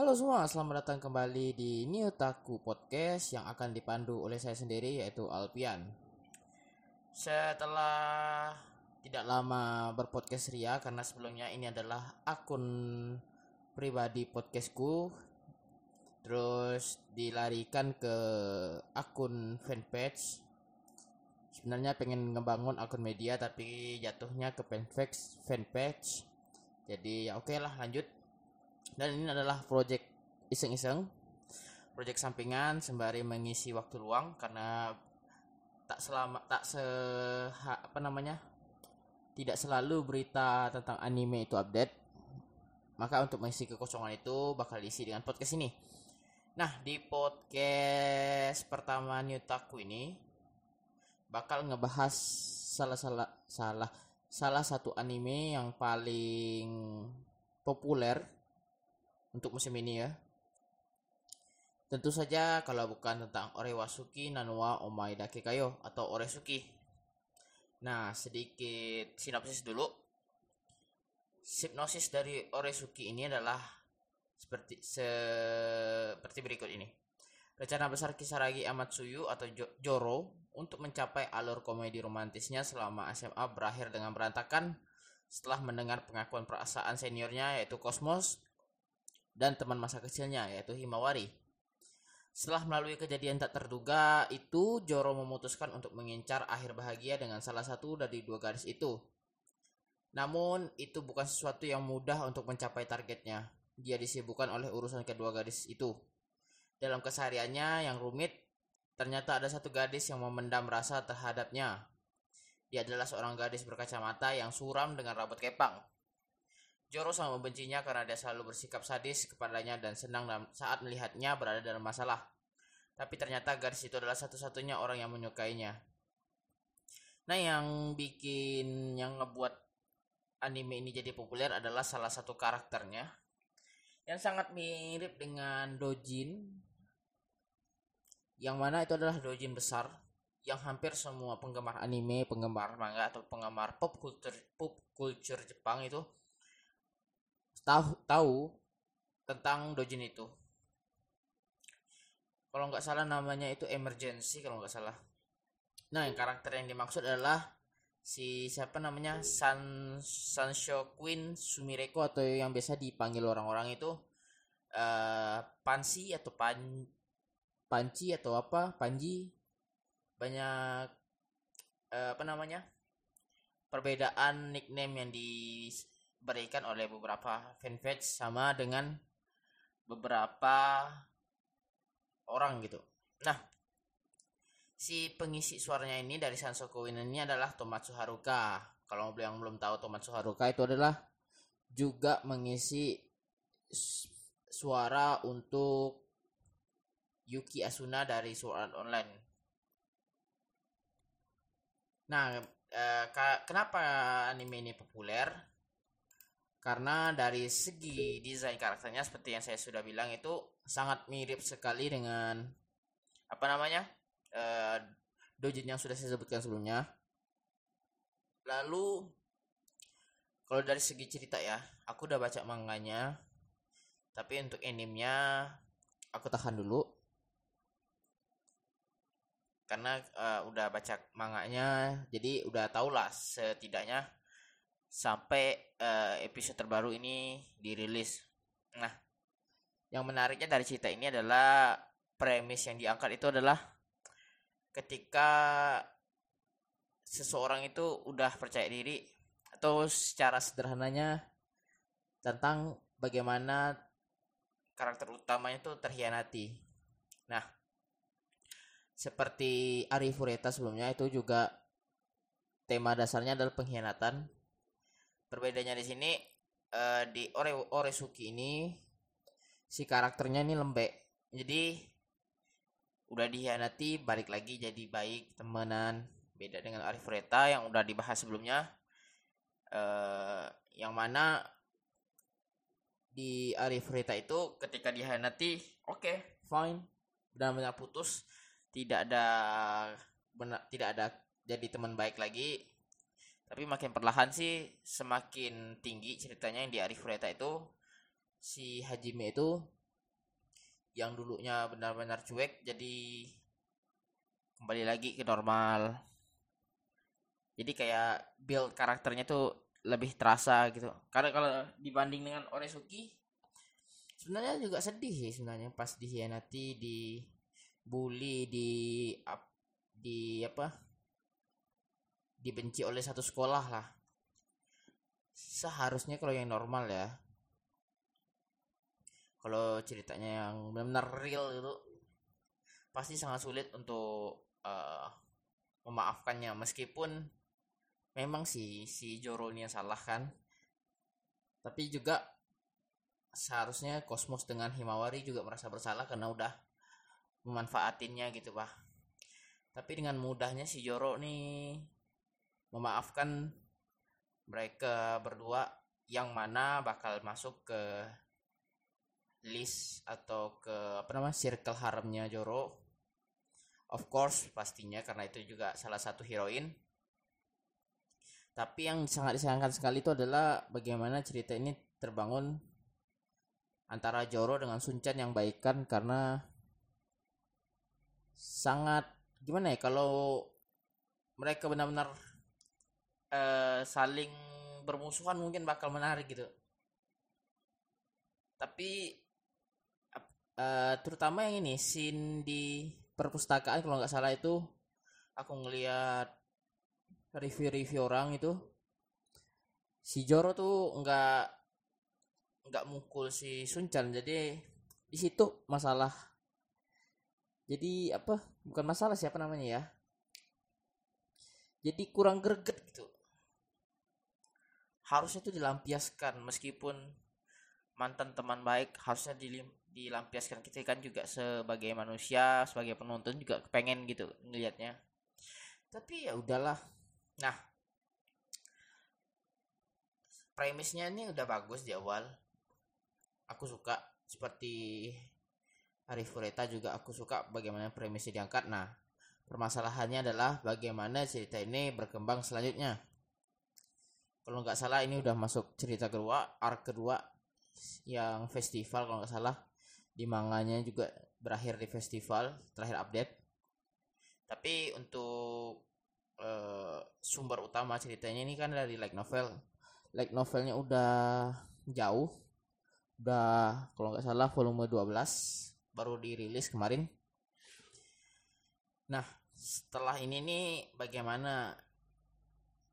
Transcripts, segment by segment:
Halo semua, selamat datang kembali di New Taku Podcast yang akan dipandu oleh saya sendiri yaitu Alpian. Setelah tidak lama berpodcast Ria karena sebelumnya ini adalah akun pribadi podcastku terus dilarikan ke akun fanpage. Sebenarnya pengen ngebangun akun media tapi jatuhnya ke fanpage fanpage. Jadi ya oke lah lanjut dan ini adalah project iseng-iseng. Project sampingan sembari mengisi waktu luang karena tak selama tak se apa namanya tidak selalu berita tentang anime itu update. Maka untuk mengisi kekosongan itu bakal diisi dengan podcast ini. Nah di podcast pertama New Taku ini bakal ngebahas salah salah salah salah satu anime yang paling populer untuk musim ini ya. Tentu saja kalau bukan tentang Orewasuki Nanua Omae Dake Kayo atau Oresuki. Nah, sedikit sinopsis dulu. Hipnosis dari Oresuki ini adalah seperti seperti berikut ini. Rencana besar Kisaragi Amatsuyu atau Jo- Joro untuk mencapai alur komedi romantisnya selama SMA berakhir dengan berantakan setelah mendengar pengakuan perasaan seniornya yaitu Cosmos dan teman masa kecilnya yaitu Himawari. Setelah melalui kejadian tak terduga itu, Joro memutuskan untuk mengincar akhir bahagia dengan salah satu dari dua gadis itu. Namun, itu bukan sesuatu yang mudah untuk mencapai targetnya. Dia disibukkan oleh urusan kedua gadis itu. Dalam kesehariannya yang rumit, ternyata ada satu gadis yang memendam rasa terhadapnya. Dia adalah seorang gadis berkacamata yang suram dengan rambut kepang. Joro sangat membencinya karena dia selalu bersikap sadis kepadanya dan senang saat melihatnya berada dalam masalah. Tapi ternyata gadis itu adalah satu-satunya orang yang menyukainya. Nah, yang bikin yang ngebuat anime ini jadi populer adalah salah satu karakternya yang sangat mirip dengan Dojin. Yang mana itu adalah Dojin besar yang hampir semua penggemar anime, penggemar manga atau penggemar pop culture pop culture Jepang itu tahu tahu tentang Dojin itu. Kalau nggak salah namanya itu emergency kalau nggak salah. Nah, yang karakter yang dimaksud adalah si siapa namanya San Sansho Queen Sumireko atau yang biasa dipanggil orang-orang itu eh Pansi atau Pan Panci atau apa Panji banyak eh, apa namanya perbedaan nickname yang diberikan oleh beberapa fanpage sama dengan beberapa orang gitu. Nah, si pengisi suaranya ini dari Sansoko Win ini adalah Tomatsu Haruka. Kalau yang belum tahu Tomatsu Haruka itu adalah juga mengisi suara untuk Yuki Asuna dari Art Online. Nah, eh, kenapa anime ini populer? Karena dari segi desain karakternya seperti yang saya sudah bilang itu sangat mirip sekali dengan apa namanya? eh dojin yang sudah saya sebutkan sebelumnya. Lalu kalau dari segi cerita ya, aku udah baca manganya. Tapi untuk animenya aku tahan dulu karena eh, udah baca manganya jadi udah tau lah setidaknya sampai eh, episode terbaru ini dirilis nah yang menariknya dari cerita ini adalah premis yang diangkat itu adalah ketika seseorang itu udah percaya diri atau secara sederhananya tentang bagaimana karakter utamanya itu terhianati nah seperti Ari Fureta sebelumnya itu juga tema dasarnya adalah pengkhianatan. Perbedaannya di sini eh, di Ore Oresuki ini si karakternya ini lembek. Jadi udah dihianati balik lagi jadi baik temenan. Beda dengan Ari Fureta yang udah dibahas sebelumnya. eh yang mana di Ari Fureta itu ketika dihianati oke fine benar-benar putus tidak ada benar tidak ada jadi teman baik lagi tapi makin perlahan sih semakin tinggi ceritanya yang di Arif Fureta itu si Hajime itu yang dulunya benar-benar cuek jadi kembali lagi ke normal. Jadi kayak build karakternya tuh lebih terasa gitu. Karena kalau dibanding dengan Oresuki sebenarnya juga sedih sih sebenarnya pas dihianati di bully di di apa dibenci oleh satu sekolah lah. Seharusnya kalau yang normal ya. Kalau ceritanya yang benar-benar real itu pasti sangat sulit untuk uh, memaafkannya. Meskipun memang si si yang salah kan. Tapi juga seharusnya Kosmos dengan Himawari juga merasa bersalah karena udah memanfaatinnya gitu pak. Tapi dengan mudahnya si Joro nih memaafkan mereka berdua yang mana bakal masuk ke list atau ke apa namanya circle haremnya Joro. Of course pastinya karena itu juga salah satu heroin. Tapi yang sangat disayangkan sekali itu adalah bagaimana cerita ini terbangun antara Joro dengan Sunchan yang baikkan karena sangat gimana ya kalau mereka benar-benar uh, saling bermusuhan mungkin bakal menarik gitu. Tapi uh, terutama yang ini scene di perpustakaan kalau nggak salah itu aku ngelihat review-review orang itu si Joro tuh nggak nggak mukul si Sunchan jadi di situ masalah jadi apa bukan masalah siapa namanya ya jadi kurang greget gitu harusnya tuh dilampiaskan meskipun mantan teman baik harusnya dilampiaskan kita kan juga sebagai manusia sebagai penonton juga pengen gitu ngelihatnya tapi ya udahlah Nah, premisnya ini udah bagus di awal. Aku suka seperti Arif Fureta juga aku suka bagaimana premisnya diangkat. Nah, permasalahannya adalah bagaimana cerita ini berkembang selanjutnya. Kalau nggak salah ini udah masuk cerita kedua, arc kedua yang festival kalau nggak salah. Di manganya juga berakhir di festival terakhir update. Tapi untuk uh, sumber utama ceritanya ini kan dari light novel. Light novelnya udah jauh. Udah kalau nggak salah volume 12 baru dirilis kemarin. Nah setelah ini nih bagaimana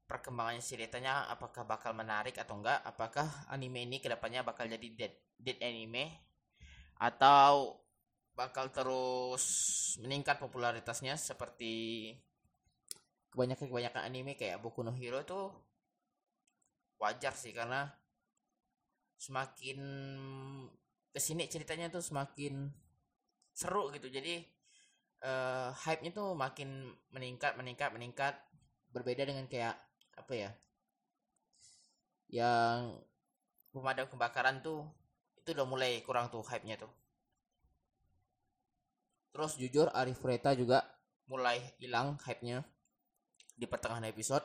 perkembangannya ceritanya apakah bakal menarik atau enggak? Apakah anime ini ke depannya bakal jadi dead dead anime? Atau bakal terus meningkat popularitasnya seperti kebanyakan kebanyakan anime kayak Boku no Hero tuh wajar sih karena semakin ke sini ceritanya tuh semakin seru gitu. Jadi uh, hype-nya tuh makin meningkat meningkat meningkat. Berbeda dengan kayak apa ya yang pemadam kebakaran tuh itu udah mulai kurang tuh hype-nya tuh. Terus jujur Arif Reta juga mulai hilang hype-nya di pertengahan episode.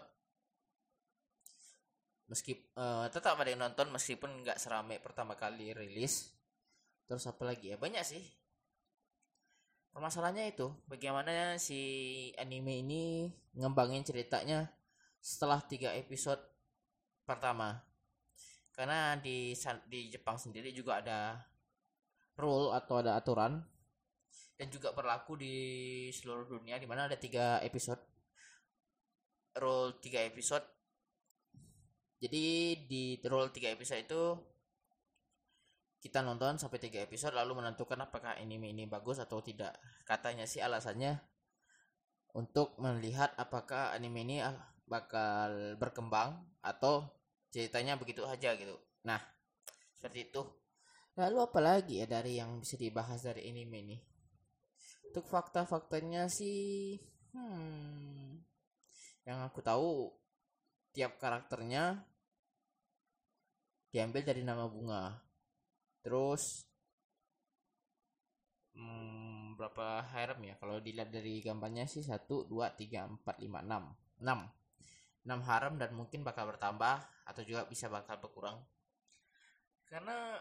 Meski uh, tetap ada yang nonton meskipun nggak seramai pertama kali rilis. Terus apa lagi ya? Banyak sih. Permasalahannya itu bagaimana si anime ini ngembangin ceritanya setelah tiga episode pertama. Karena di di Jepang sendiri juga ada rule atau ada aturan dan juga berlaku di seluruh dunia di mana ada tiga episode. Roll 3 episode. Jadi di roll 3 episode itu kita nonton sampai 3 episode lalu menentukan apakah anime ini bagus atau tidak. Katanya sih alasannya untuk melihat apakah anime ini ah, bakal berkembang atau ceritanya begitu aja gitu. Nah seperti itu. Lalu apa lagi ya dari yang bisa dibahas dari anime ini? Untuk fakta-faktanya sih hmm yang aku tahu tiap karakternya diambil dari nama bunga. Terus hmm, berapa harem ya? Kalau dilihat dari gambarnya sih satu dua tiga empat lima enam. Enam enam harem dan mungkin bakal bertambah atau juga bisa bakal berkurang? Karena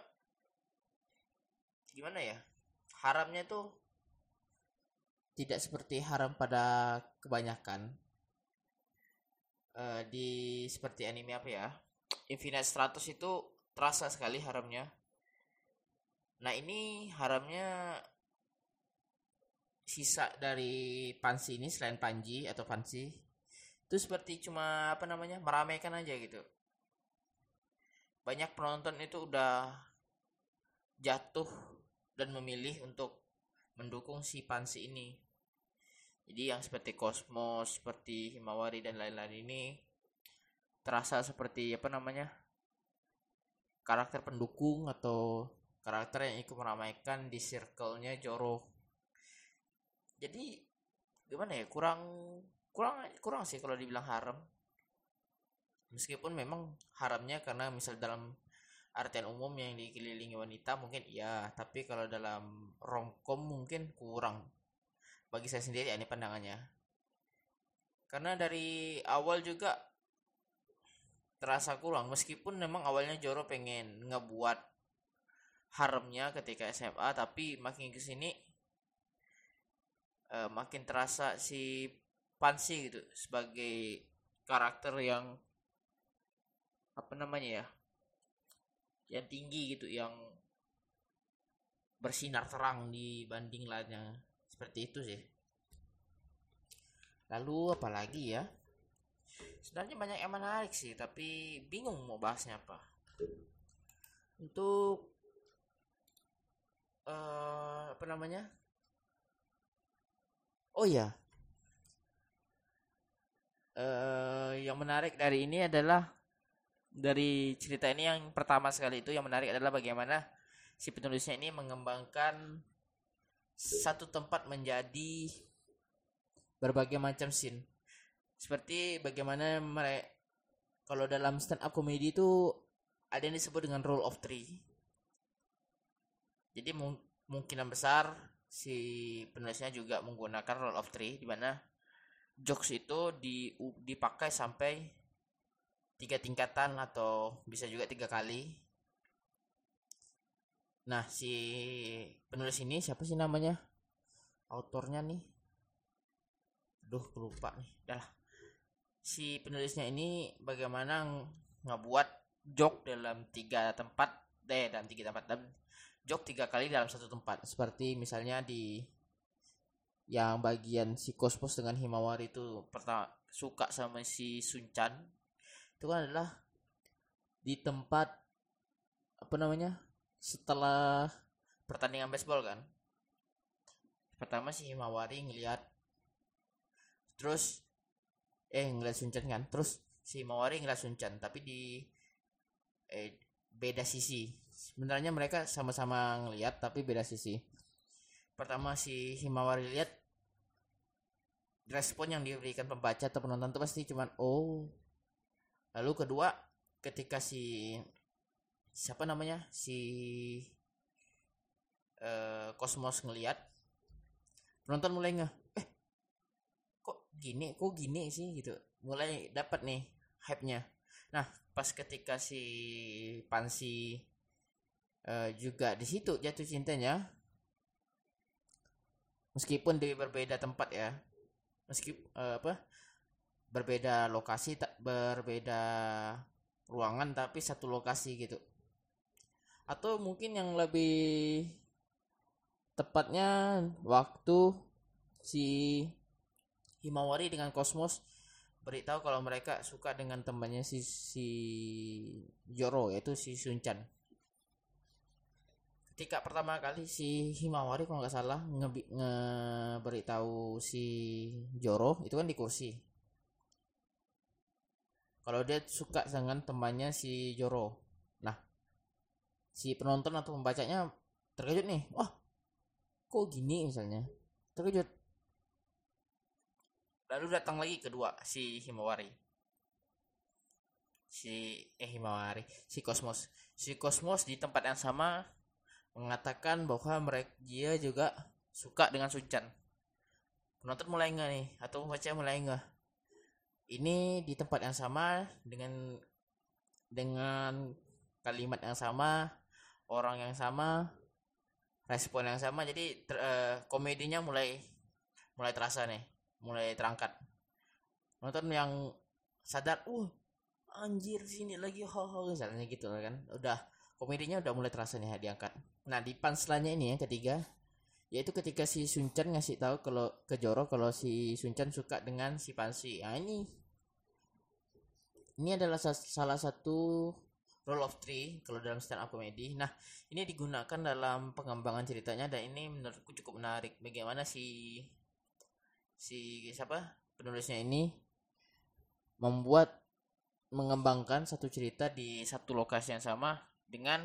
gimana ya haramnya tuh tidak seperti haram pada kebanyakan. Uh, di seperti anime apa ya Infinite Stratos itu terasa sekali haramnya. Nah ini haramnya sisa dari Pansi ini selain Panji atau Pansi itu seperti cuma apa namanya meramaikan aja gitu. Banyak penonton itu udah jatuh dan memilih untuk mendukung si Pansi ini. Jadi yang seperti Kosmos seperti Himawari dan lain-lain ini terasa seperti apa namanya karakter pendukung atau karakter yang ikut meramaikan di circle-nya Joro jadi gimana ya kurang kurang kurang sih kalau dibilang haram. Meskipun memang haramnya karena misal dalam artian umum yang dikelilingi wanita mungkin iya tapi kalau dalam romcom mungkin kurang. Bagi saya sendiri ini pandangannya. Karena dari awal juga terasa kurang. Meskipun memang awalnya Joro pengen ngebuat haramnya ketika SMA tapi makin ke sini uh, makin terasa si Pansi gitu sebagai karakter yang apa namanya ya yang tinggi gitu yang bersinar terang dibanding lainnya. Seperti itu sih. Lalu apalagi ya? Sebenarnya banyak yang menarik sih tapi bingung mau bahasnya apa. Untuk uh, apa namanya? Oh ya. Uh, yang menarik dari ini adalah dari cerita ini yang pertama sekali itu yang menarik adalah bagaimana si penulisnya ini mengembangkan satu tempat menjadi berbagai macam scene. Seperti bagaimana mereka kalau dalam stand up comedy itu ada yang disebut dengan rule of three. Jadi mungkinan besar si penulisnya juga menggunakan roll of three di mana jokes itu di, dipakai sampai tiga tingkatan atau bisa juga tiga kali. Nah si penulis ini siapa sih namanya? Autornya nih. Aduh lupa nih. Dah Si penulisnya ini bagaimana ngebuat joke dalam tiga tempat deh dalam tiga tempat dalam jok tiga kali dalam satu tempat seperti misalnya di yang bagian si Kosmos dengan Himawari itu pertama suka sama si Sunchan itu kan adalah di tempat apa namanya setelah pertandingan baseball kan. Pertama si Himawari ngeliat terus eh ngeliat Sunchan kan terus si Himawari ngeliat Sunchan tapi di eh, beda sisi. Sebenarnya mereka sama-sama ngelihat tapi beda sisi. Pertama si Himawari lihat respon yang diberikan pembaca atau penonton itu pasti cuman oh. Lalu kedua ketika si siapa namanya si uh, Cosmos ngelihat penonton mulai nggak eh kok gini kok gini sih? Gitu. Mulai dapat nih hype nya nah pas ketika si Pansi uh, juga di situ jatuh cintanya meskipun di berbeda tempat ya meskipun uh, apa berbeda lokasi tak berbeda ruangan tapi satu lokasi gitu. Atau mungkin yang lebih tepatnya waktu si Himawari dengan Kosmos beritahu kalau mereka suka dengan temannya si si Joro yaitu si Sunchan ketika pertama kali si Himawari kalau nggak salah nge ngeberitahu si Joro itu kan di kursi. Kalau dia suka dengan temannya si Joro. Nah si penonton atau pembacanya terkejut nih. Wah kok gini misalnya? Terkejut. Lalu datang lagi kedua si Himawari. Si eh Himawari. Si Kosmos. Si Kosmos di tempat yang sama mengatakan bahwa mereka dia juga suka dengan Sunchan. Penonton mulai enggak nih atau membaca mulai enggak? Ini di tempat yang sama dengan dengan kalimat yang sama, orang yang sama, respon yang sama jadi ter, uh, komedinya mulai mulai terasa nih mulai terangkat nonton yang sadar uh anjir sini lagi ho misalnya gitu kan udah komedinya udah mulai terasa nih diangkat nah di punchline ini yang ketiga yaitu ketika si Sunchan ngasih tahu kalau ke Joro kalau si Sunchan suka dengan si Pansi nah ini ini adalah salah satu role of three kalau dalam stand up comedy. Nah, ini digunakan dalam pengembangan ceritanya dan ini menurutku cukup menarik. Bagaimana si si siapa penulisnya ini membuat mengembangkan satu cerita di satu lokasi yang sama dengan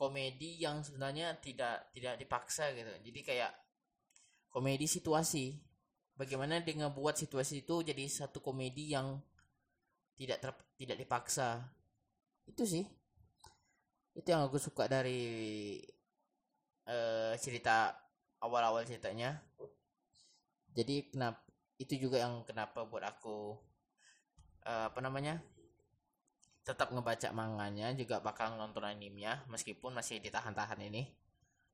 komedi yang sebenarnya tidak tidak dipaksa gitu. Jadi kayak komedi situasi. Bagaimana dia buat situasi itu jadi satu komedi yang tidak ter, tidak dipaksa itu sih itu yang aku suka dari uh, cerita awal-awal ceritanya jadi kenapa itu juga yang kenapa buat aku uh, apa namanya tetap ngebaca manganya juga bakal nonton animenya meskipun masih ditahan-tahan ini.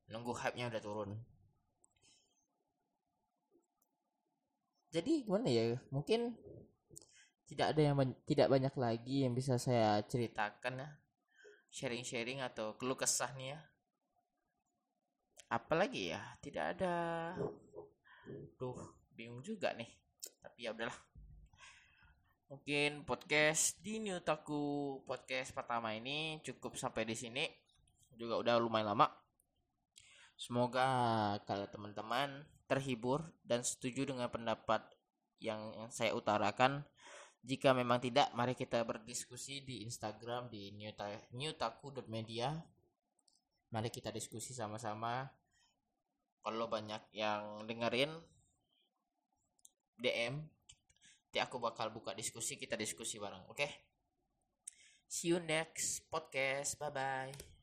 Nunggu hype-nya udah turun. Jadi gimana ya mungkin tidak ada yang tidak banyak lagi yang bisa saya ceritakan ya. Sharing-sharing atau keluh kesah nih ya. Apalagi ya tidak ada. Tuh bingung juga nih. Tapi ya udahlah mungkin podcast di New Taku podcast pertama ini cukup sampai di sini juga udah lumayan lama semoga kalau teman-teman terhibur dan setuju dengan pendapat yang saya utarakan jika memang tidak, mari kita berdiskusi di Instagram di newtaku.media. Mari kita diskusi sama-sama. Kalau banyak yang dengerin DM, nanti aku bakal buka diskusi, kita diskusi bareng, oke? Okay? See you next podcast. Bye bye.